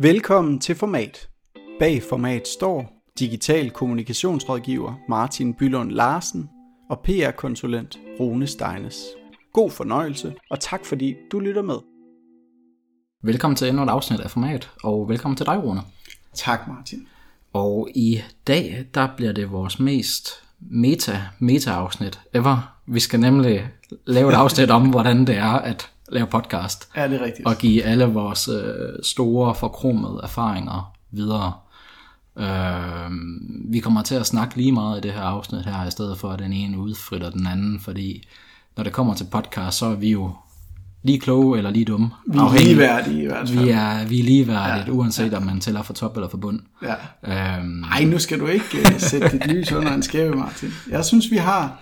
Velkommen til Format. Bag Format står digital kommunikationsrådgiver Martin Bylund Larsen og PR-konsulent Rune Steines. God fornøjelse, og tak fordi du lytter med. Velkommen til endnu et afsnit af Format, og velkommen til dig, Rune. Tak, Martin. Og i dag, der bliver det vores mest meta, meta-afsnit ever. Vi skal nemlig lave et afsnit om, hvordan det er at lave podcast. Ja, det er rigtigt. Og give alle vores øh, store, forkromede erfaringer videre. Øh, vi kommer til at snakke lige meget i det her afsnit her, i stedet for at den ene udfritter den anden, fordi når det kommer til podcast, så er vi jo lige kloge eller lige dumme. Vi er ligeværdige i hvert fald. Vi er, vi er ligeværdige, ja, uanset ja. om man tæller for top eller for bund. Ja. Øhm, Ej, nu skal du ikke uh, sætte dit lys under en skæve, Martin. Jeg synes, vi har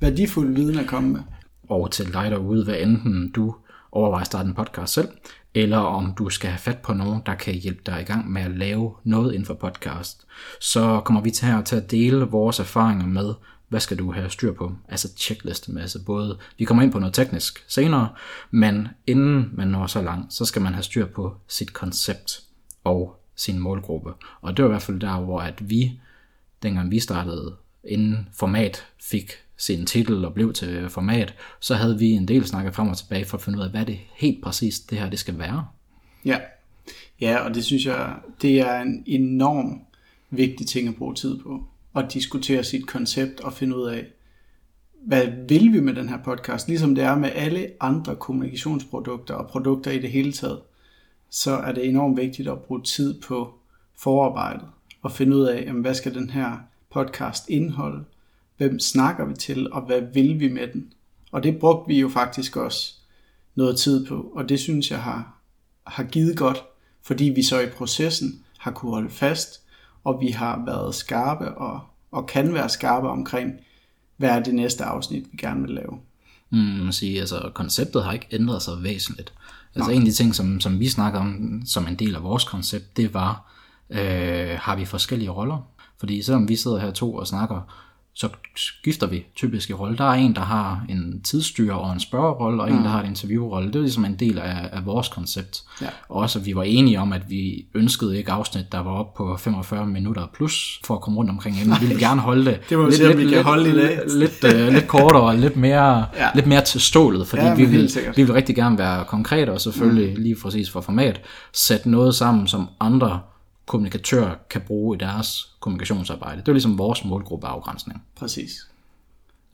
værdifuld viden at komme med. og til dig derude, hvad enten du overveje at starte en podcast selv, eller om du skal have fat på nogen, der kan hjælpe dig i gang med at lave noget inden for podcast, så kommer vi til her til at dele vores erfaringer med, hvad skal du have styr på? Altså checkliste med, altså både, vi kommer ind på noget teknisk senere, men inden man når så langt, så skal man have styr på sit koncept og sin målgruppe. Og det var i hvert fald der, hvor at vi, dengang vi startede, inden format fik sin titel og blev til format, så havde vi en del snakket frem og tilbage for at finde ud af, hvad det helt præcis det her det skal være. Ja. ja, og det synes jeg, det er en enorm vigtig ting at bruge tid på. At diskutere sit koncept og finde ud af, hvad vil vi med den her podcast? Ligesom det er med alle andre kommunikationsprodukter og produkter i det hele taget, så er det enormt vigtigt at bruge tid på forarbejdet og finde ud af, jamen, hvad skal den her podcast indeholde? Hvem snakker vi til, og hvad vil vi med den? Og det brugte vi jo faktisk også noget tid på, og det synes jeg har, har givet godt, fordi vi så i processen har kunne holde fast, og vi har været skarpe og, og kan være skarpe omkring, hvad er det næste afsnit, vi gerne vil lave. Mm, man må sige, altså konceptet har ikke ændret sig væsentligt. Altså en af de ting, som, som vi snakker om som en del af vores koncept, det var, øh, har vi forskellige roller? Fordi selvom vi sidder her to og snakker, så skifter vi typisk i rolle. Der er en, der har en tidsstyrer og en spørgerrolle, og en, der har en interviewrolle. Det er ligesom en del af, af vores koncept. Ja. Og også, at vi var enige om, at vi ønskede ikke afsnit, der var op på 45 minutter plus, for at komme rundt omkring emnet. Vi ville gerne holde det, Det må vi kan holde i dag. lidt, uh, lidt kortere og lidt mere, Ja. lidt mere til stålet, fordi Ja, vi, vil, vi vil rigtig gerne være konkrete, og selvfølgelig mm. lige præcis for format, sætte noget sammen, som andre kommunikatører kan bruge i deres kommunikationsarbejde. Det er ligesom vores målgruppeafgrænsning. Præcis.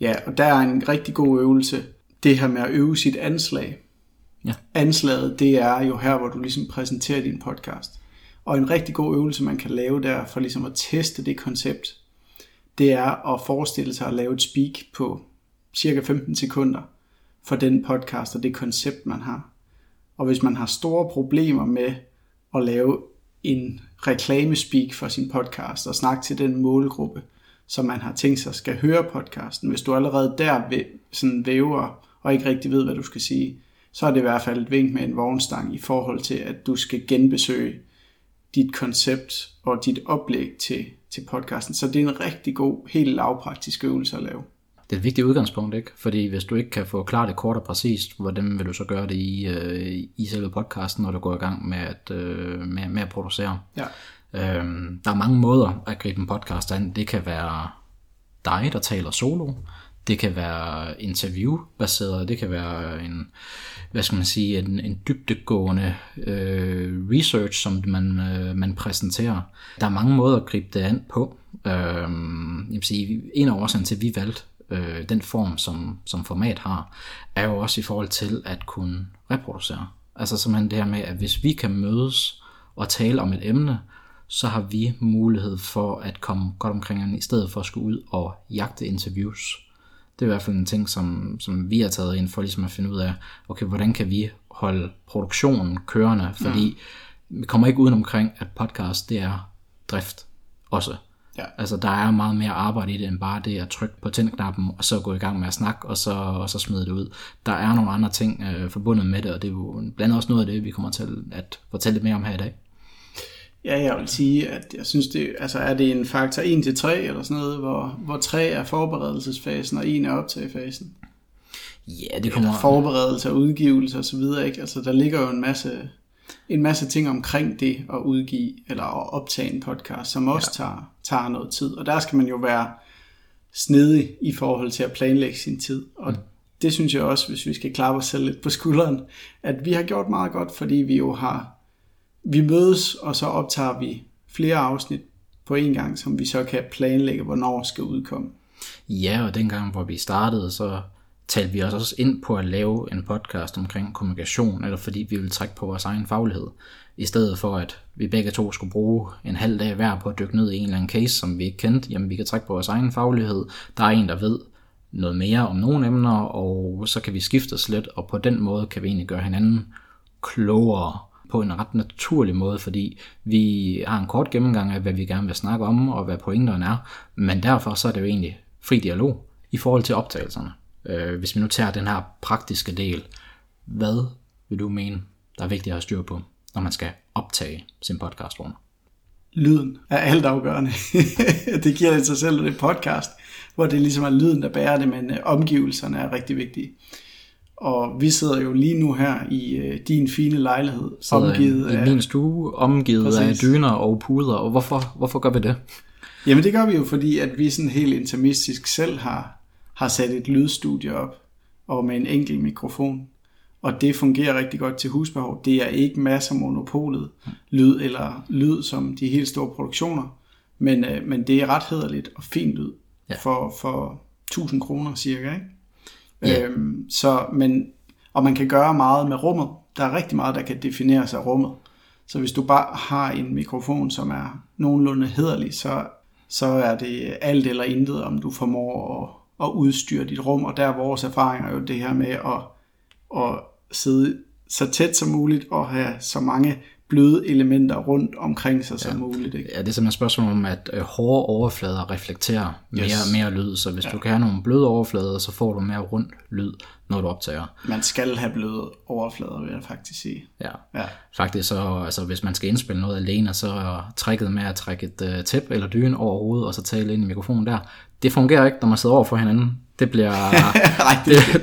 Ja, og der er en rigtig god øvelse. Det her med at øve sit anslag. Ja. Anslaget, det er jo her, hvor du ligesom præsenterer din podcast. Og en rigtig god øvelse, man kan lave der, for ligesom at teste det koncept, det er at forestille sig at lave et speak på cirka 15 sekunder for den podcast og det koncept, man har. Og hvis man har store problemer med at lave en reklamespeak for sin podcast og snakke til den målgruppe, som man har tænkt sig skal høre podcasten. Hvis du allerede der sådan væver og ikke rigtig ved, hvad du skal sige, så er det i hvert fald et vink med en vognstang i forhold til, at du skal genbesøge dit koncept og dit oplæg til, til podcasten. Så det er en rigtig god, helt lavpraktisk øvelse at lave. Det er et vigtigt udgangspunkt, ikke? Fordi hvis du ikke kan få klart det kort og præcist, hvordan vil du så gøre det i, øh, i selve podcasten, når du går i gang med at, øh, med, med at producere? Ja. Øhm, der er mange måder at gribe en podcast an. Det kan være dig, der taler solo. Det kan være interviewbaseret. Det kan være en, hvad skal man sige, en, en dybdegående øh, research, som man, øh, man præsenterer. Der er mange måder at gribe det an på. Øhm, jeg vil sige, en af årsagen til, at vi valgte øh, den form, som, som format har, er jo også i forhold til at kunne reproducere. Altså simpelthen det her med, at hvis vi kan mødes og tale om et emne, så har vi mulighed for at komme godt omkring den, i stedet for at skulle ud og jagte interviews. Det er i hvert fald en ting, som, som vi har taget ind for ligesom at finde ud af, okay, hvordan kan vi holde produktionen kørende, fordi vi kommer ikke uden omkring, at podcast, det er drift også. Ja. Altså, der er meget mere arbejde i det, end bare det at trykke på tændknappen, og så gå i gang med at snakke, og så, og så smide det ud. Der er nogle andre ting øh, forbundet med det, og det er jo blandt andet også noget af det, vi kommer til at fortælle lidt mere om her i dag. Ja, jeg vil sige, at jeg synes, det, altså er det en faktor 1 til 3 eller sådan noget, hvor, hvor 3 er forberedelsesfasen, og 1 er optagefasen. Ja, det kommer... Forberedelse og udgivelse og så videre, ikke? Altså, der ligger jo en masse en masse ting omkring det at udgive eller at optage en podcast, som også ja. tager, tager noget tid. Og der skal man jo være snedig i forhold til at planlægge sin tid. Og mm. det synes jeg også, hvis vi skal klappe os selv lidt på skulderen, at vi har gjort meget godt, fordi vi jo har, vi mødes, og så optager vi flere afsnit på en gang, som vi så kan planlægge, hvornår skal udkomme. Ja, og dengang, hvor vi startede, så talte vi os også ind på at lave en podcast omkring kommunikation, eller fordi vi ville trække på vores egen faglighed, i stedet for at vi begge to skulle bruge en halv dag hver på at dykke ned i en eller anden case, som vi ikke kendte. Jamen, vi kan trække på vores egen faglighed. Der er en, der ved noget mere om nogle emner, og så kan vi skifte os lidt, og på den måde kan vi egentlig gøre hinanden klogere på en ret naturlig måde, fordi vi har en kort gennemgang af, hvad vi gerne vil snakke om, og hvad pointerne er, men derfor så er det jo egentlig fri dialog i forhold til optagelserne. Øh, hvis vi nu tager den her praktiske del, hvad vil du mene, der er vigtigt at have styr på, når man skal optage sin podcast rundt? Lyden er altafgørende. det giver det sig selv, det podcast, hvor det ligesom er lyden, der bærer det, men øh, omgivelserne er rigtig vigtige. Og vi sidder jo lige nu her i øh, din fine lejlighed, omgivet i, af... I min stue, omgivet præcis. af dyner og puder, og hvorfor, hvorfor gør vi det? Jamen det gør vi jo, fordi at vi sådan helt intimistisk selv har har sat et lydstudie op, og med en enkelt mikrofon. Og det fungerer rigtig godt til husbehov. Det er ikke masser af monopolet lyd, eller lyd som de helt store produktioner, men, øh, men det er ret hederligt og fint lyd ja. for, for 1000 kroner cirka. Ikke? Ja. Øhm, så, men, og man kan gøre meget med rummet. Der er rigtig meget, der kan defineres af rummet. Så hvis du bare har en mikrofon, som er nogenlunde hederlig, så, så er det alt eller intet, om du formår at at udstyre dit rum, og der er vores erfaringer jo det her med at, at sidde så tæt som muligt og have så mange bløde elementer rundt omkring sig ja. som muligt. Ikke? Ja, det er simpelthen et spørgsmål om, at øh, hårde overflader reflekterer mere, yes. mere lyd, så hvis ja. du kan have nogle bløde overflader, så får du mere rund lyd, når du optager. Man skal have bløde overflader, vil jeg faktisk sige. Ja, ja. faktisk så, altså, hvis man skal indspille noget alene, så er tricket med at trække et uh, tæp eller dyne over hovedet, og så tale ind i mikrofonen der, det fungerer ikke, når man sidder over for hinanden. Det bliver... Ej, det, det, det,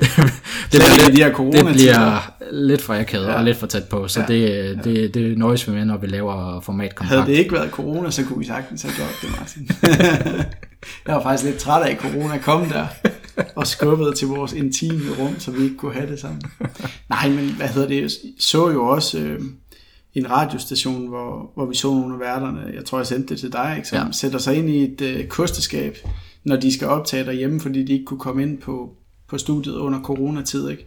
det, bliver, de her det bliver lidt for akavet ja. og lidt for tæt på, så ja. det, det, det nøjes vi med, når vi laver format kompakt. Havde det ikke været corona, så kunne vi sagtens have gjort det, Martin. jeg var faktisk lidt træt af, at corona kom der og skubbede til vores intime rum, så vi ikke kunne have det sammen. Nej, men hvad hedder det? Så jo også øh, en radiostation, hvor, hvor vi så nogle af værterne, jeg tror, jeg sendte det til dig, ikke, som ja. sætter sig ind i et øh, kosteskab, når de skal optage derhjemme, fordi de ikke kunne komme ind på, på studiet under coronatid. Ikke?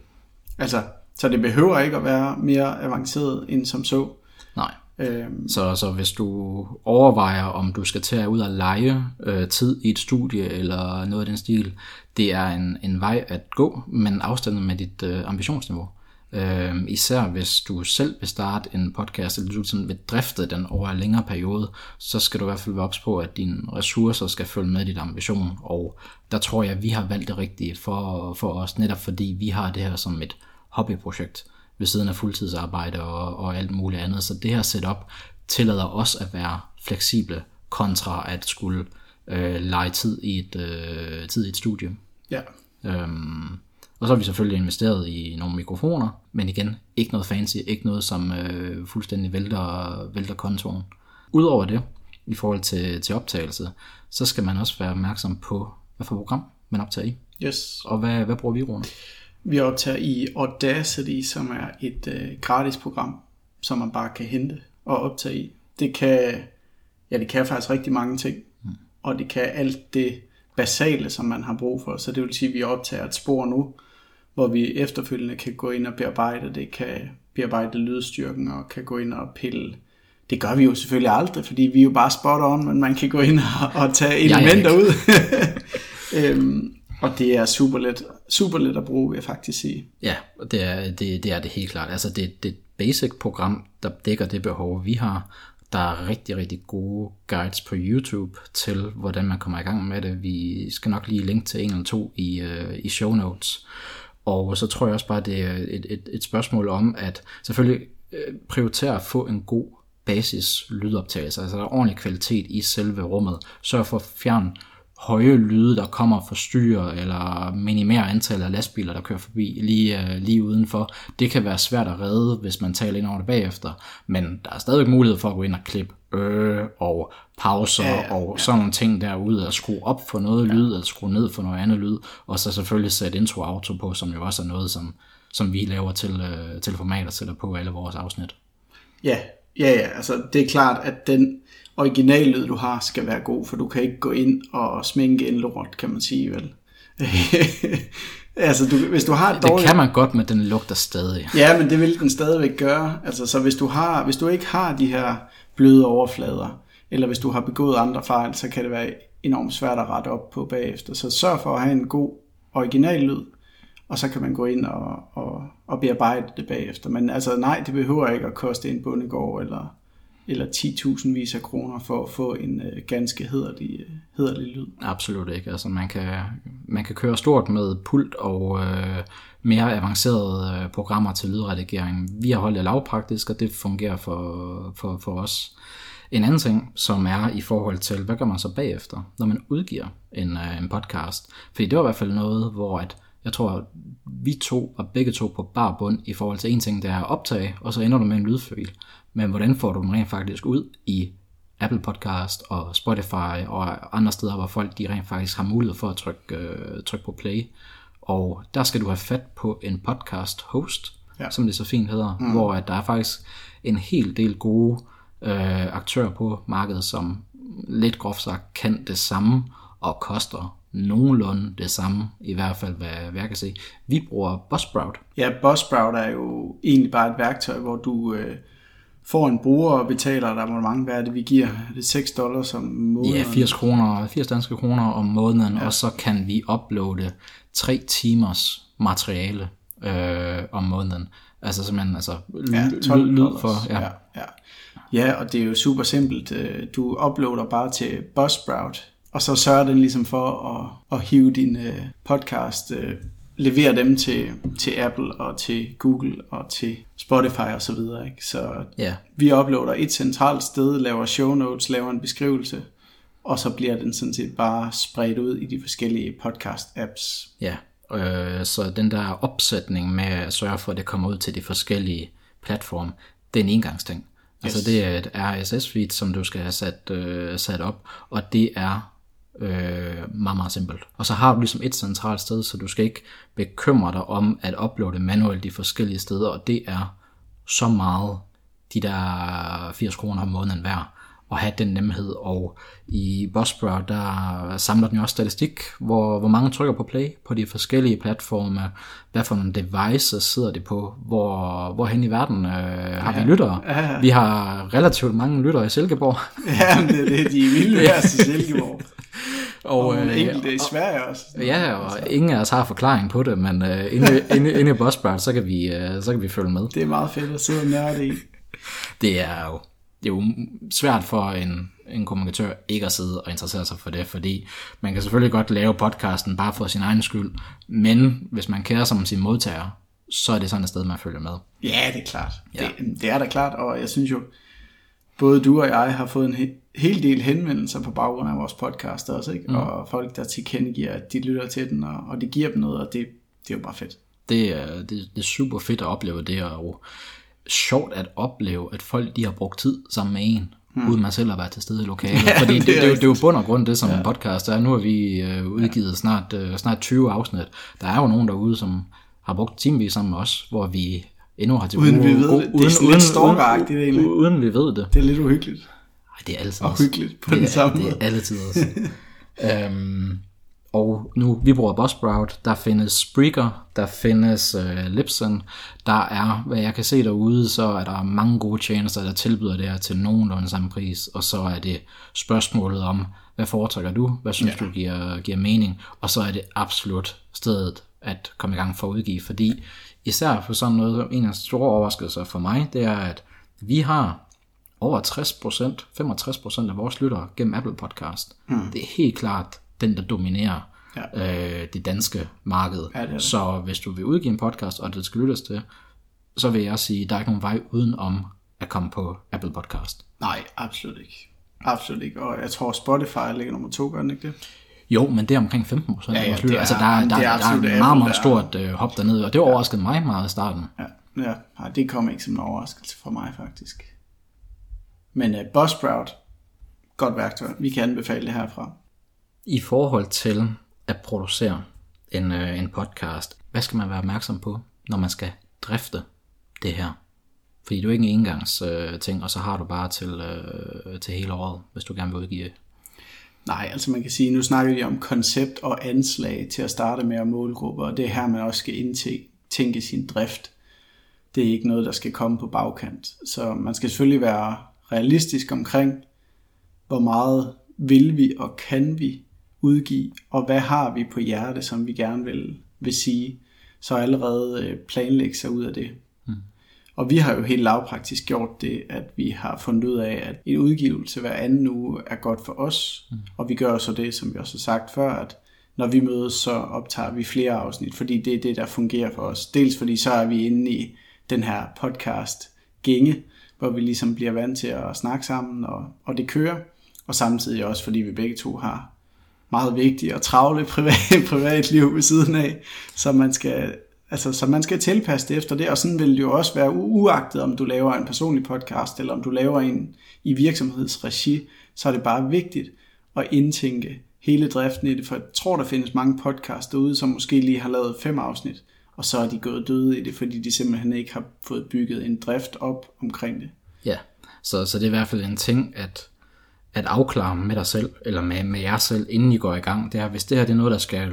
Altså, så det behøver ikke at være mere avanceret end som så. Nej. Øhm. Så, så hvis du overvejer, om du skal tage ud og lege øh, tid i et studie eller noget af den stil, det er en, en vej at gå, men afstanden med dit øh, ambitionsniveau. Øh, især hvis du selv vil starte en podcast, eller du sådan vil drifte den over en længere periode, så skal du i hvert fald være ops på, at dine ressourcer skal følge med dit ambition. Og der tror jeg, at vi har valgt det rigtige for, for os, netop fordi vi har det her som et hobbyprojekt ved siden af fuldtidsarbejde og, og alt muligt andet. Så det her setup tillader os at være fleksible kontra at skulle øh, lege tid i et, øh, tid i et studie. Ja. Øhm, og så har vi selvfølgelig investeret i nogle mikrofoner, men igen, ikke noget fancy, ikke noget, som øh, fuldstændig vælter, vælter kontoren. Udover det, i forhold til, til optagelse, så skal man også være opmærksom på, hvad for program man optager i. Yes. Og hvad, hvad bruger vi, Rune? Vi optager i Audacity, som er et øh, gratis program, som man bare kan hente og optage i. Det kan, ja, det kan faktisk rigtig mange ting, mm. og det kan alt det basale, som man har brug for. Så det vil sige, at vi optager et spor nu, hvor vi efterfølgende kan gå ind og bearbejde det, kan bearbejde lydstyrken og kan gå ind og pille. Det gør vi jo selvfølgelig aldrig, fordi vi er jo bare spot on, men man kan gå ind og, og tage elementer ud. øhm, og det er super let, super let at bruge, vil jeg faktisk sige. Ja, det er det, det, er det helt klart. Altså det, det er et basic program, der dækker det behov, vi har. Der er rigtig, rigtig gode guides på YouTube til, hvordan man kommer i gang med det. Vi skal nok lige linke til en eller to i, uh, i show notes. Og så tror jeg også bare, det er et, et, et spørgsmål om, at selvfølgelig øh, prioritere at få en god basis lydoptagelse, altså der er ordentlig kvalitet i selve rummet. Sørg for at fjerne høje lyde, der kommer og forstyrrer, eller minimere antallet af lastbiler, der kører forbi lige, uh, lige udenfor. Det kan være svært at redde, hvis man taler ind over det bagefter, men der er stadig mulighed for at gå ind og klippe øh og pauser ja, ja, og sådan nogle ting derude, at skrue op for noget ja. lyd, eller skrue ned for noget andet lyd, og så selvfølgelig sætte intro auto på, som jo også er noget, som, som vi laver til, uh, til format og sætter på alle vores afsnit. Ja, ja, ja, altså det er klart, at den originallyd, du har, skal være god, for du kan ikke gå ind og sminke en lort, kan man sige, vel? altså, du, hvis du har et dårligt... Det kan man godt, men den lugter stadig. Ja, men det vil den stadigvæk gøre. Altså, så hvis du, har, hvis du ikke har de her bløde overflader, eller hvis du har begået andre fejl, så kan det være enormt svært at rette op på bagefter. Så sørg for at have en god originallyd, og så kan man gå ind og, og, og bearbejde det bagefter. Men altså nej, det behøver ikke at koste en bundegård eller eller 10.000 vis af kroner for at få en øh, ganske hederlig, øh, hederlig lyd. Absolut ikke. Altså man kan, man kan køre stort med pult og øh, mere avancerede øh, programmer til lydredigering. Vi har holdt det lavpraktisk, og det fungerer for, for, for os. En anden ting, som er i forhold til, hvad gør man så bagefter, når man udgiver en, øh, en podcast? Fordi det var i hvert fald noget, hvor at jeg tror, vi to og begge to på bar bund i forhold til en ting, der er at optage, og så ender du med en lydfil. Men hvordan får du den rent faktisk ud i Apple Podcast og Spotify og andre steder, hvor folk de rent faktisk har mulighed for at trykke, øh, trykke på play. Og der skal du have fat på en podcast host, ja. som det så fint hedder, mm. hvor at der er faktisk en hel del gode øh, aktører på markedet, som lidt groft sagt kan det samme og koster nogenlunde det samme, i hvert fald hvad, hvad jeg kan se. Vi bruger Buzzsprout. Ja, Buzzsprout er jo egentlig bare et værktøj, hvor du øh, får en bruger og betaler der mange hvad er det, vi giver? Er det 6 dollars om måneden? Ja, 80, kroner, 80 danske kroner om måneden, ja. og så kan vi uploade 3 timers materiale øh, om måneden. Altså simpelthen altså, ja, lyd for... Ja. Ja, ja. ja, og det er jo super simpelt. Øh, du uploader bare til Buzzsprout, og så sørger den ligesom for at, at hive din øh, podcast, øh, levere dem til, til Apple og til Google og til Spotify og så videre. Ikke? Så yeah. vi uploader et centralt sted, laver show notes, laver en beskrivelse, og så bliver den sådan set bare spredt ud i de forskellige podcast-apps. Ja, øh, så den der opsætning med at sørge for, at det kommer ud til de forskellige platforme, det er en engangsting. Altså, yes. Altså det er et RSS-feed, som du skal have sat, øh, sat op, og det er øh, meget, meget simpelt. Og så har du ligesom et centralt sted, så du skal ikke bekymre dig om at uploade manuelt de forskellige steder, og det er så meget de der 80 kroner om måneden værd at have den nemhed. Og i Buzzsprout, der samler den jo også statistik, hvor, hvor mange trykker på play på de forskellige platforme, hvad for nogle devices sidder det på, hvor, hvor hen i verden øh, har ja. vi lyttere. Ja, ja. Vi har relativt mange lyttere i Silkeborg. Ja, det, det er de vilde ja. i Silkeborg. Og, og øh, enkelte i Sverige også. Ja, og altså. ingen af os har forklaring på det, men uh, inde, inde, inde i Buzzsprout, så kan, vi, uh, så kan vi følge med. Det er meget fedt at sidde og nørde i. Det er jo, det er jo svært for en, en kommunikatør ikke at sidde og interessere sig for det, fordi man kan selvfølgelig godt lave podcasten bare for sin egen skyld, men hvis man kærer sig om sin modtager, så er det sådan et sted, man følger med. Ja, det er klart. Ja. Det, det er da klart, og jeg synes jo, både du og jeg har fået en he- hel del henvendelser på baggrund af vores podcast også, ikke? Mm. og folk, der tilkendegiver, at de lytter til den, og, og det giver dem noget, og det, det er jo bare fedt. Det er, det, det er super fedt at opleve det, og sjovt at opleve, at folk de har brugt tid sammen med en, hmm. uden man selv har været til stede i lokalet. Ja, Fordi det, det, det, det, det er jo bund og grund det, som ja. en podcast er. Nu har vi uh, udgivet snart, uh, snart 20 afsnit. Der er jo nogen derude, som har brugt timevis sammen med os, hvor vi endnu har til Uden vi ved det. Det er sådan uden, lidt stalkeragtigt egentlig. Uden vi ved det. Det er lidt uhyggeligt. Nej, det er altid Og hyggeligt på det den er, samme måde. Det er altid også. um, og nu, vi bruger Buzzsprout, der findes Spreaker, der findes uh, Libsyn, der er, hvad jeg kan se derude, så er der mange gode tjenester, der tilbyder det her til nogenlunde samme pris, og så er det spørgsmålet om, hvad foretrækker du, hvad synes ja. du giver, giver mening, og så er det absolut stedet at komme i gang for at udgive, fordi især for sådan noget, en af de store overraskelser for mig, det er, at vi har over 60%, 65% af vores lyttere gennem Apple Podcast. Mm. Det er helt klart den, der dominerer ja. øh, det danske marked. Ja, det det. Så hvis du vil udgive en podcast, og det skal lyttes til, så vil jeg sige, at der er ikke nogen vej uden om at komme på Apple Podcast. Nej, absolut ikke. Absolut ikke. Og jeg tror, Spotify ligger nummer to, gør den ikke det? Jo, men det er omkring 15 procent. Ja, ja, det det er- altså, der, er, det der, er der, er et meget, meget der- stort øh, hop dernede, og det overraskede mig meget i starten. Ja, ja. Nej, det kom ikke som en overraskelse for mig faktisk. Men uh, Buzzsprout, godt værktøj. Vi kan anbefale det herfra. I forhold til at producere en, øh, en podcast, hvad skal man være opmærksom på, når man skal drifte det her? Fordi det er jo ikke en engangs øh, ting, og så har du bare til, øh, til hele året, hvis du gerne vil udgive Nej, altså man kan sige, nu snakker vi om koncept og anslag til at starte med og målgrupper, og det er her, man også skal indtænke sin drift. Det er ikke noget, der skal komme på bagkant. Så man skal selvfølgelig være realistisk omkring, hvor meget vil vi og kan vi udgive, og hvad har vi på hjerte, som vi gerne vil, vil sige. Så allerede øh, planlægge sig ud af det. Og vi har jo helt lavpraktisk gjort det, at vi har fundet ud af, at en udgivelse hver anden uge er godt for os. Mm. Og vi gør så det, som vi også har sagt før, at når vi mødes, så optager vi flere afsnit, fordi det er det, der fungerer for os. Dels fordi så er vi inde i den her podcast gænge, hvor vi ligesom bliver vant til at snakke sammen, og, og det kører. Og samtidig også, fordi vi begge to har meget vigtige og travle privat, privatliv ved siden af, så man skal Altså, så man skal tilpasse det efter det, og sådan vil det jo også være uagtet, om du laver en personlig podcast, eller om du laver en i virksomhedsregi, så er det bare vigtigt at indtænke hele driften i det, for jeg tror, der findes mange podcasts derude, som måske lige har lavet fem afsnit, og så er de gået døde i det, fordi de simpelthen ikke har fået bygget en drift op omkring det. Ja, så, så det er i hvert fald en ting, at, at afklare med dig selv, eller med, med jer selv, inden I går i gang, det er, hvis det her det er noget, der skal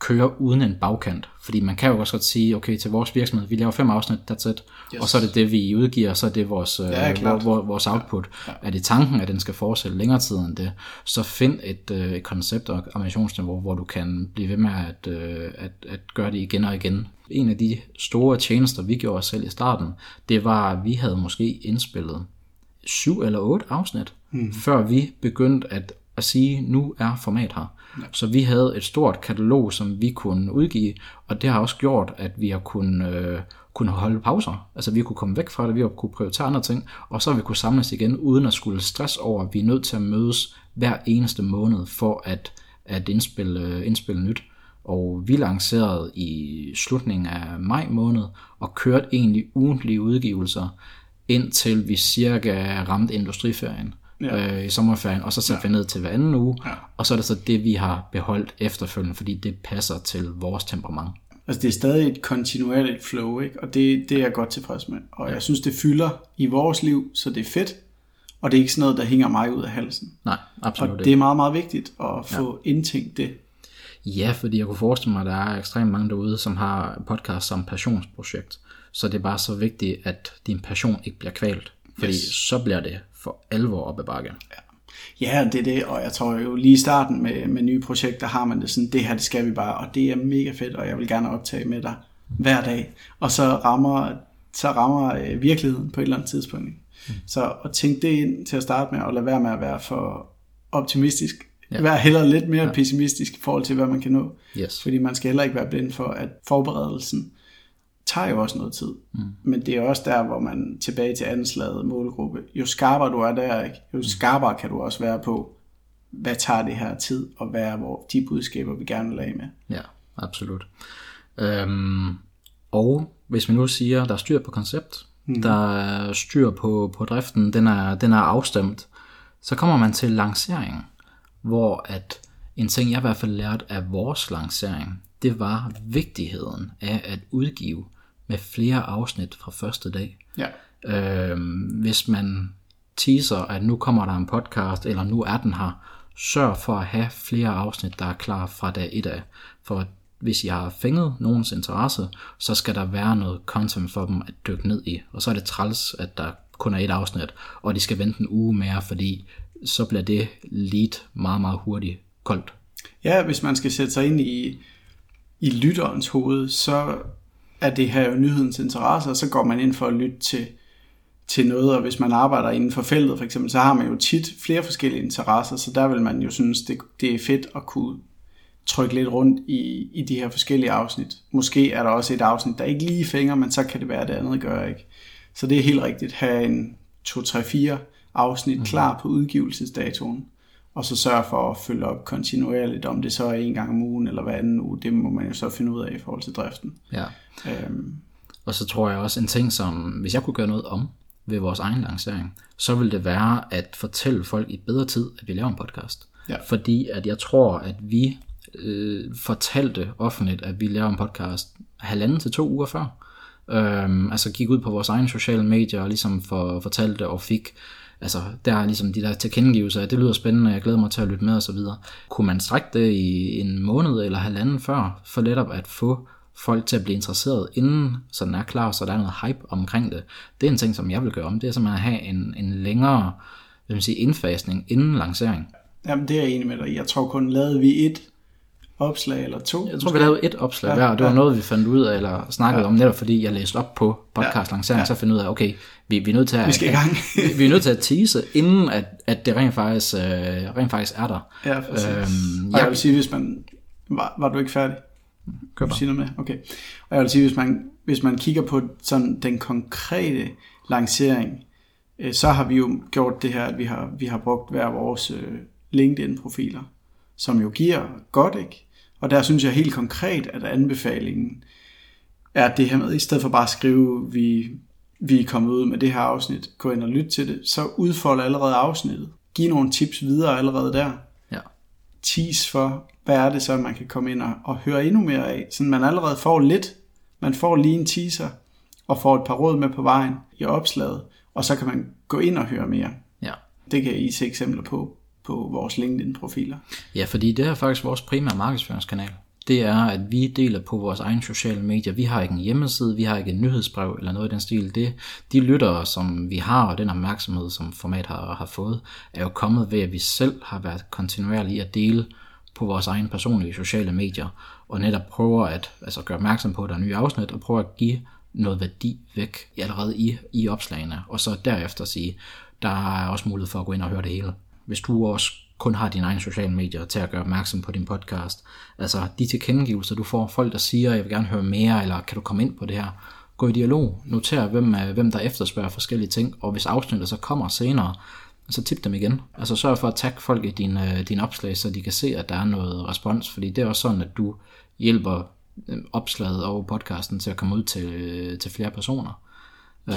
køre uden en bagkant. Fordi man kan jo også godt sige, okay, til vores virksomhed, vi laver fem afsnit, that's it. Yes. Og så er det det, vi udgiver, og så er det vores, Ja, ja, vores, vores output. Ja. Ja. Er det tanken, at den skal fortsætte længere tid end det, så find et, øh, et koncept og ambitionsniveau, hvor du kan blive ved med at, øh, at, at gøre det igen og igen. En af de store tjenester, vi gjorde os selv i starten, det var, at vi havde måske indspillet syv eller otte afsnit, mm. før vi begyndte at, at sige, nu er format her. Ja. Så vi havde et stort katalog, som vi kunne udgive, og det har også gjort, at vi har kunnet, øh, kunne holde pauser. Altså vi kunne komme væk fra det, vi har kunne prioritere andre ting, og så har vi kunne samles igen, uden at skulle stress over, at vi er nødt til at mødes hver eneste måned for at, at indspille, indspille nyt. Og vi lancerede i slutningen af maj måned, og kørte egentlig ugentlige udgivelser, indtil vi cirka ramte industriferien ja. øh, i sommerferien, og så satte ja. vi ned til hver anden uge, ja. og så er det så det, vi har beholdt efterfølgende, fordi det passer til vores temperament. Altså det er stadig et kontinuerligt flow, ikke? og det, det er jeg godt tilfreds med. Og ja. jeg synes, det fylder i vores liv, så det er fedt, og det er ikke sådan noget, der hænger mig ud af halsen. Nej, absolut Og ikke. det er meget, meget vigtigt at få ja. indtænkt det. Ja, fordi jeg kunne forestille mig, at der er ekstremt mange derude, som har podcast som passionsprojekt. Så det er bare så vigtigt, at din passion ikke bliver kvalt. Fordi yes. så bliver det for alvor op ad bakke. Ja, det er det, og jeg tror jo lige i starten med, med nye projekter har man det sådan, det her det skal vi bare, og det er mega fedt, og jeg vil gerne optage med dig hver dag. Og så rammer, så rammer øh, virkeligheden på et eller andet tidspunkt. ikke? Så at tænke det ind til at starte med, og lade være med at være for optimistisk. Ja. Vær heller lidt mere ja. pessimistisk i forhold til, hvad man kan nå. Yes. Fordi man skal heller ikke være blind for, at forberedelsen tager jo også noget tid. Mm. Men det er også der, hvor man tilbage til anslaget målgruppe. Jo skarpere du er der, jo skarpere kan du også være på, hvad tager det her tid, og hvad er hvor de budskaber, vi gerne vil have med. Ja, absolut. Øhm, og hvis vi nu siger, der er styr på koncept, mm. der er styr på, på driften, den er, den er afstemt, så kommer man til lancering, hvor at en ting, jeg i hvert fald lærte af vores lancering, det var vigtigheden af at udgive med flere afsnit fra første dag. Ja. Øhm, hvis man teaser, at nu kommer der en podcast, eller nu er den her, sørg for at have flere afsnit, der er klar fra dag 1 af. For hvis I har fænget nogens interesse, så skal der være noget content for dem at dykke ned i. Og så er det træls, at der kun er et afsnit, og de skal vente en uge mere, fordi så bliver det lead meget, meget hurtigt koldt. Ja, hvis man skal sætte sig ind i, i lytterens hoved, så er det her jo nyhedens interesse, og så går man ind for at lytte til, til noget, og hvis man arbejder inden for feltet for eksempel, så har man jo tit flere forskellige interesser, så der vil man jo synes, det, det er fedt at kunne trykke lidt rundt i, i de her forskellige afsnit. Måske er der også et afsnit, der ikke lige fænger, men så kan det være, at det andet gør ikke. Så det er helt rigtigt. Have en 2-3-4 afsnit mm-hmm. klar på udgivelsesdatoen. Og så sørge for at følge op kontinuerligt, om det så er en gang om ugen eller hver anden uge, det må man jo så finde ud af i forhold til driften. Ja. Øhm, Og så tror jeg også en ting, som hvis jeg kunne gøre noget om ved vores egen lancering, så ville det være at fortælle folk i bedre tid, at vi laver en podcast. Ja. Fordi at jeg tror, at vi øh, fortalte offentligt, at vi laver en podcast halvanden til to uger før. Øhm, altså gik ud på vores egne sociale medier og ligesom for, fortalte og fik altså der er ligesom de der tilkendegivelser, at det lyder spændende, jeg glæder mig til at lytte med og så videre. Kunne man strække det i en måned eller halvanden før, for netop at få folk til at blive interesseret, inden så den er klar, så der er noget hype omkring det. Det er en ting, som jeg vil gøre om. Det er simpelthen at have en, en længere vil man sige, indfasning inden lancering. jamen, det er jeg enig med dig. Jeg tror kun lavede vi et opslag eller to. Jeg tror, vi lavede et opslag hver, og det var noget, vi fandt ud af, eller snakkede om, netop fordi jeg læste op på podcast lancering, så fandt jeg ud af, okay, vi, vi er nødt til at, Vi skal i gang. vi, vi er nødt til at tease, inden at, at det rent faktisk, øh, rent faktisk er der. Ja, præcis. Øhm, og jeg vil sige, hvis man... Var, var du ikke færdig? Vil du sige noget med? Okay. Og jeg vil sige, hvis man, hvis man kigger på sådan den konkrete lancering, øh, så har vi jo gjort det her, at vi har, vi har brugt hver vores øh, LinkedIn-profiler, som jo giver godt, ikke? Og der synes jeg helt konkret, at anbefalingen er det her med, i stedet for bare at skrive, vi, vi er kommet ud med det her afsnit, gå ind og lyt til det, så udfold allerede afsnittet. Giv nogle tips videre allerede der Ja. tease for, hvad er det så, man kan komme ind og, og høre endnu mere af. Så man allerede får lidt. Man får lige en teaser, og får et par råd med på vejen i opslaget, og så kan man gå ind og høre mere. Ja. Det kan I se eksempler på på vores LinkedIn-profiler. Ja, fordi det er faktisk vores primære markedsføringskanal. Det er, at vi deler på vores egne sociale medier. Vi har ikke en hjemmeside, vi har ikke en nyhedsbrev eller noget i den stil. Det, de lyttere, som vi har, og den opmærksomhed, som format har, har fået, er jo kommet ved, at vi selv har været kontinuerlige i at dele på vores egne personlige sociale medier, og netop prøver at altså gøre opmærksom på, at der er nye afsnit, og prøver at give noget værdi væk allerede i, i opslagene, og så derefter sige, der er også mulighed for at gå ind og høre det hele. Hvis du også kun har dine egne sociale medier til at gøre opmærksom på din podcast, altså de tilkendegivelser, du får, folk der siger, jeg vil gerne høre mere, eller kan du komme ind på det her, gå i dialog, noter hvem, hvem der efterspørger forskellige ting, og hvis afsnittet så kommer senere, så tip dem igen. Altså sørg for at tagge folk i din, øh, din opslag, så de kan se, at der er noget respons, fordi det er også sådan, at du hjælper øh, opslaget og podcasten til at komme ud til, øh, til flere personer.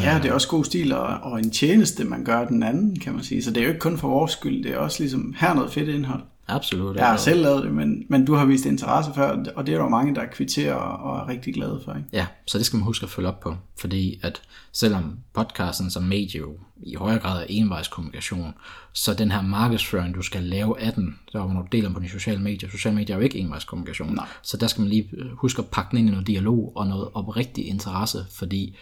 Ja, det er også god stil og, og en tjeneste, man gør den anden, kan man sige. Så det er jo ikke kun for vores skyld, det er også ligesom, her er noget fedt indhold. Absolut. Jeg har selv lavet det, men, men du har vist interesse før, og det er der jo mange, der kvitterer og, og er rigtig glade for. Ikke? Ja, så det skal man huske at følge op på, fordi at selvom podcasten som medie jo i højere grad er envejskommunikation, så den her markedsføring, du skal lave af den, der hvor du deler på de sociale medier, sociale medier er jo ikke envejskommunikation, Nej. så der skal man lige huske at pakke den ind i noget dialog og noget oprigtig interesse, fordi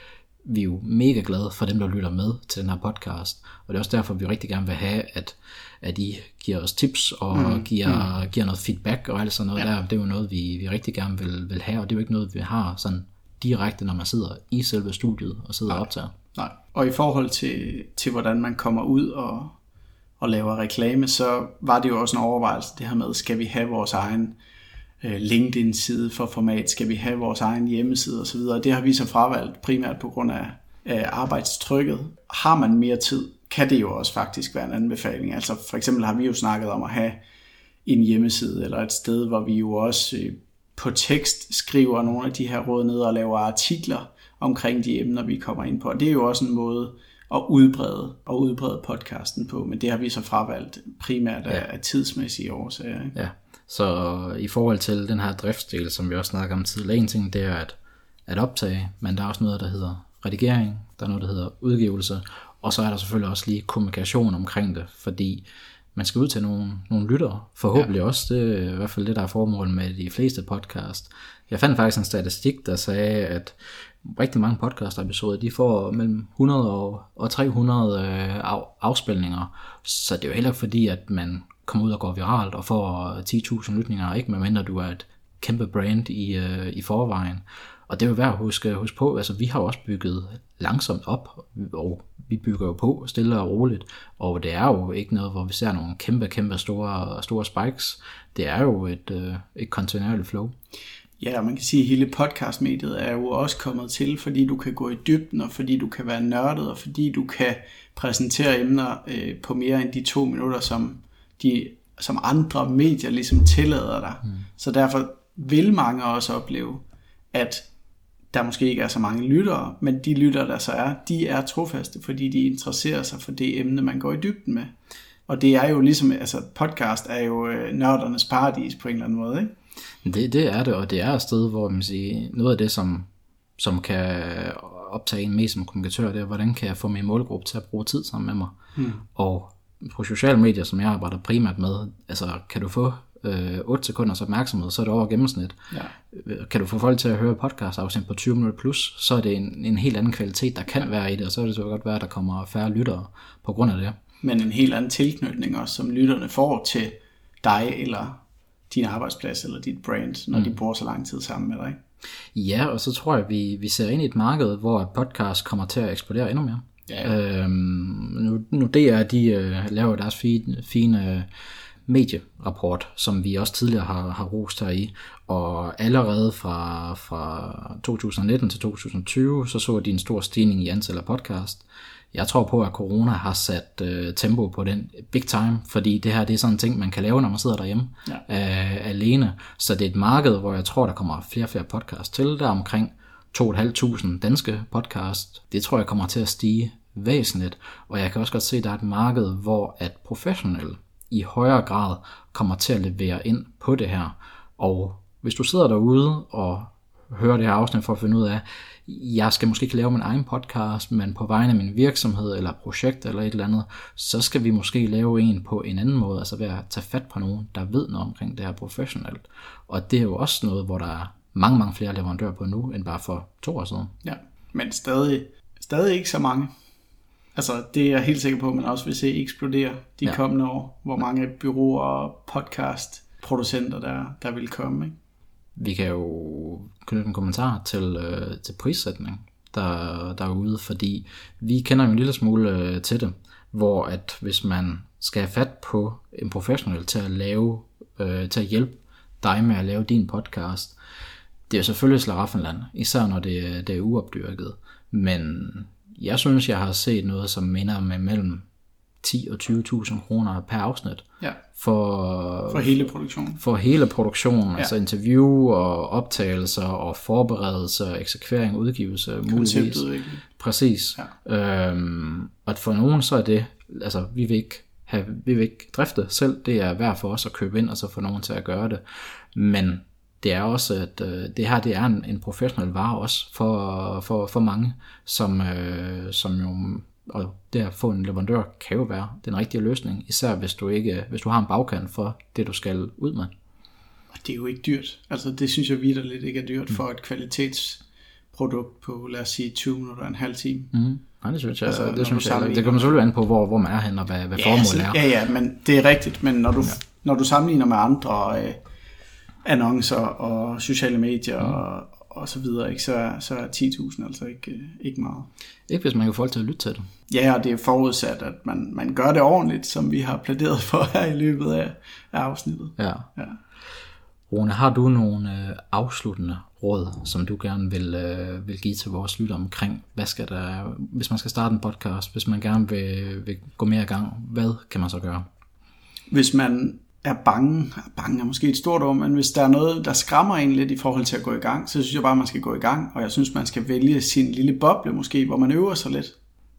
vi er jo mega glade for dem, der lytter med til den her podcast, og det er også derfor, vi rigtig gerne vil have, at, at I giver os tips og mm. Giver, mm. giver noget feedback og alt sådan noget ja. der. Det er jo noget, vi, vi rigtig gerne vil, vil have, og det er jo ikke noget, vi har sådan direkte, når man sidder i selve studiet og sidder og optager. Nej. Og i forhold til, til hvordan man kommer ud og, og laver reklame, så var det jo også en overvejelse, det her med, skal vi have vores egen øh, LinkedIn-side for format, skal vi have vores egen hjemmeside osv. Det har vi så fravalgt primært på grund af, af arbejdstrykket. Har man mere tid, kan det jo også faktisk være en anbefaling. Altså for eksempel har vi jo snakket om at have en hjemmeside eller et sted, hvor vi jo også øh, på tekst skriver nogle af de her råd ned og laver artikler omkring de emner, vi kommer ind på. Og det er jo også en måde at udbrede og udbrede podcasten på, men det har vi så fravalgt primært af, ja. af tidsmæssige årsager. Ikke? Ja, så i forhold til den her driftsdel, som vi også snakker om tidligere, en ting det er at, at optage, men der er også noget, der hedder redigering, der er noget, der hedder udgivelse, og så er der selvfølgelig også lige kommunikation omkring det, fordi man skal ud til nogle, nogle lyttere, forhåbentlig ja. også, det er i hvert fald det, der er formålet med de fleste podcast. Jeg fandt faktisk en statistik, der sagde, at rigtig mange podcast-episoder, de får mellem 100 og, og 300 øh, af, afspilninger, så det er jo heller fordi, at man kommer ud og går viralt og får 10.000 lytninger, ikke medmindre du er et kæmpe brand i, øh, i forvejen. Og det er jo værd at huske, huske på, altså vi har også bygget langsomt op, og vi bygger jo på stille og roligt, og det er jo ikke noget, hvor vi ser nogle kæmpe, kæmpe store, store spikes. Det er jo et, øh, et kontinuerligt flow. Ja, og man kan sige, at hele podcastmediet er jo også kommet til, fordi du kan gå i dybden, og fordi du kan være nørdet, og fordi du kan præsentere emner øh, på mere end de to minutter, som de som andre medier ligesom tillader dig. Mm. Så derfor vil mange også opleve, at der måske ikke er så mange lyttere, men de lyttere, der så er, de er trofaste, fordi de interesserer sig for det emne, man går i dybden med. Og det er jo ligesom, altså podcast er jo øh, nørdernes paradis på en eller anden måde, ikke? Det, det er det, og det er et sted, hvor man siger, noget af det, som, som kan optage en mest som kommunikatør, det er, hvordan kan jeg få min målgruppe til at bruge tid sammen med mig. Hmm. Og på sociale medier, som jeg arbejder primært med, altså kan du få øh, 8 sekunders opmærksomhed, så er det over gennemsnit. Ja. Kan du få folk til at høre podcast afsnit på 20 minutter plus, så er det en, en helt anden kvalitet, der kan være i det, og så er det så godt være, at der kommer færre lyttere på grund af det. Men en helt anden tilknytning også, som lytterne får til dig, eller din arbejdsplads, eller dit brand, når mm. de bruger så lang tid sammen med dig. Ja, og så tror jeg, at vi, vi ser ind i et marked, hvor podcast kommer til at eksplodere endnu mere. Ja. Øhm, nu, nu er, at de øh, laver deres fine, fine øh, medierapport, som vi også tidligere har, har rost her i, og allerede fra, fra 2019 til 2020, så så de en stor stigning i antallet af podcast. Jeg tror på, at corona har sat øh, tempo på den big time, fordi det her det er sådan en ting, man kan lave, når man sidder derhjemme ja. øh, alene. Så det er et marked, hvor jeg tror, der kommer flere og flere podcasts til. Der er omkring 2.500 danske podcast. Det tror jeg kommer til at stige væsentligt, og jeg kan også godt se, at der er et marked, hvor at professionelle i højere grad kommer til at levere ind på det her. Og hvis du sidder derude og hører det her afsnit for at finde ud af, jeg skal måske ikke lave min egen podcast, men på vegne af min virksomhed eller projekt eller et eller andet, så skal vi måske lave en på en anden måde, altså ved at tage fat på nogen, der ved noget omkring det her professionelt. Og det er jo også noget, hvor der er mange, mange flere leverandører på nu, end bare for to år siden. Ja, men stadig, stadig ikke så mange. Altså, det er jeg helt sikker på, at man også vil se eksplodere de ja. kommende år, hvor mange byråer og podcastproducenter, der, der vil komme. Ikke? Vi kan jo knytte en kommentar til, øh, til prissætning der, derude, fordi vi kender jo en lille smule øh, til det, hvor at hvis man skal have fat på en professionel til at lave, øh, til at hjælpe dig med at lave din podcast, det er selvfølgelig slaraffenland, især når det, det er uopdyrket, men jeg synes, jeg har set noget, som minder med mellem 10 og 20.000 kroner per afsnit. Ja. For, for hele produktionen. For hele produktionen, ja. altså interview og optagelser og forberedelse, eksekvering, udgivelse, muligvis. Præcis. Ja. Øhm, og for nogen så er det, altså vi vil ikke have, vi vil ikke drifte selv, det er værd for os at købe ind, og så få nogen til at gøre det. Men det er også, at øh, det her det er en, en professionel vare også for, for, for mange, som, øh, som jo, og det at få en leverandør kan jo være den rigtige løsning, især hvis du, ikke, hvis du har en bagkant for det, du skal ud med. Og det er jo ikke dyrt. Altså det synes jeg lidt ikke er dyrt mm. for et kvalitetsprodukt på, lad os sige, 20 minutter og en halv time. Mm. Nej, det synes jeg, altså, det, synes jeg det kommer selvfølgelig an på, hvor, hvor man er hen og hvad, hvad ja, formålet altså, er. Ja, ja, men det er rigtigt, men når du, ja. når du sammenligner med andre øh, annoncer og sociale medier mm. og, og så videre, ikke? Så, så er 10.000 altså ikke, ikke meget. Ikke hvis man kan få folk til at lytte til det. Ja, og det er forudsat, at man, man gør det ordentligt, som vi har pladeret for her i løbet af, af afsnittet. Ja. ja. Rune, har du nogle øh, afsluttende råd, som du gerne vil, øh, vil give til vores lytter omkring, hvad skal der, hvis man skal starte en podcast, hvis man gerne vil, vil gå mere i gang, hvad kan man så gøre? Hvis man er bange, bange er måske et stort ord, men hvis der er noget, der skræmmer en lidt i forhold til at gå i gang, så synes jeg bare, at man skal gå i gang, og jeg synes, man skal vælge sin lille boble måske, hvor man øver sig lidt.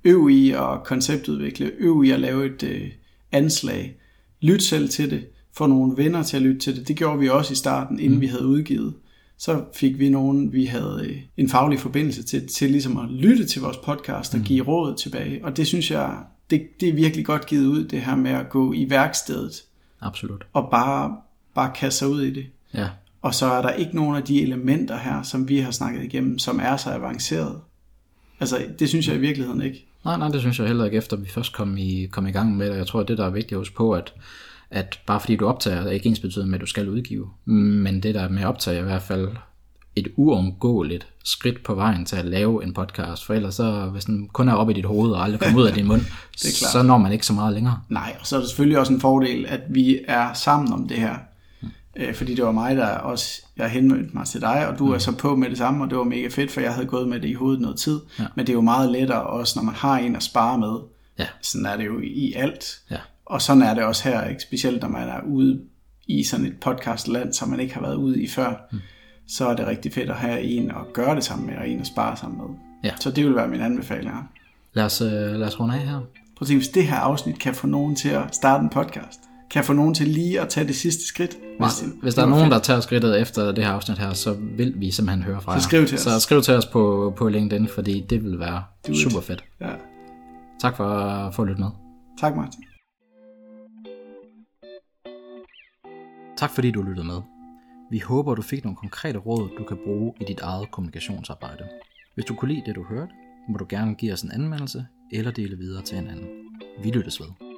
Øv i at konceptudvikle, øv i at lave et øh, anslag, lyt selv til det, få nogle venner til at lytte til det. Det gjorde vi også i starten, inden mm. vi havde udgivet. Så fik vi nogen, vi havde øh, en faglig forbindelse til, til ligesom at lytte til vores podcast og mm. give råd tilbage. Og det synes jeg, det, det er virkelig godt givet ud, det her med at gå i værkstedet Absolut. Og bare, bare kaste sig ud i det. Ja. Og så er der ikke nogen af de elementer her, som vi har snakket igennem, som er så avanceret. Altså, det synes jeg i virkeligheden ikke. Nej, nej, det synes jeg heller ikke, efter vi først kom i, kom i gang med det. Jeg tror, at det, der er vigtigt at huske på, at, at bare fordi du optager, er ikke ens betydende med, at du skal udgive. Men det der med at optage i hvert fald et uomgåeligt skridt på vejen til at lave en podcast, for ellers så, hvis den kun er oppe i dit hoved og aldrig kommer ud af din mund, så når man ikke så meget længere. Nej, og så er det selvfølgelig også en fordel, at vi er sammen om det her. Mm. fordi det var mig, der også, jeg henvendte mig til dig, og du mm. er så på med det samme, og det var mega fedt, for jeg havde gået med det i hovedet noget tid. Ja. Men det er jo meget lettere også, når man har en at spare med. Ja. Sådan er det jo i alt. Ja. Og sådan er det også her, ikke? specielt når man er ude i sådan et podcastland, som man ikke har været ude i før, mm. Så er det rigtig fedt at have en at gøre det sammen med, og en at spare sammen med. Ja. Så det vil være min anbefaling. Lad os, øh, lad os runde af her. Prøv at tænke, hvis det her afsnit kan få nogen til at starte en podcast, kan få nogen til lige at tage det sidste skridt. Hvis, det- hvis der er nogen, fedt. der tager skridtet efter det her afsnit her, så vil vi simpelthen høre fra Så jer. skriv til os. Så skriv til os på, på LinkedIn, fordi det vil være it. super fedt. Ja. Tak for, for at lytte med. Tak Martin. Tak fordi du lyttede med. Vi håber, du fik nogle konkrete råd, du kan bruge i dit eget kommunikationsarbejde. Hvis du kunne lide det, du hørte, må du gerne give os en anmeldelse eller dele videre til en anden. Vi lyttes ved.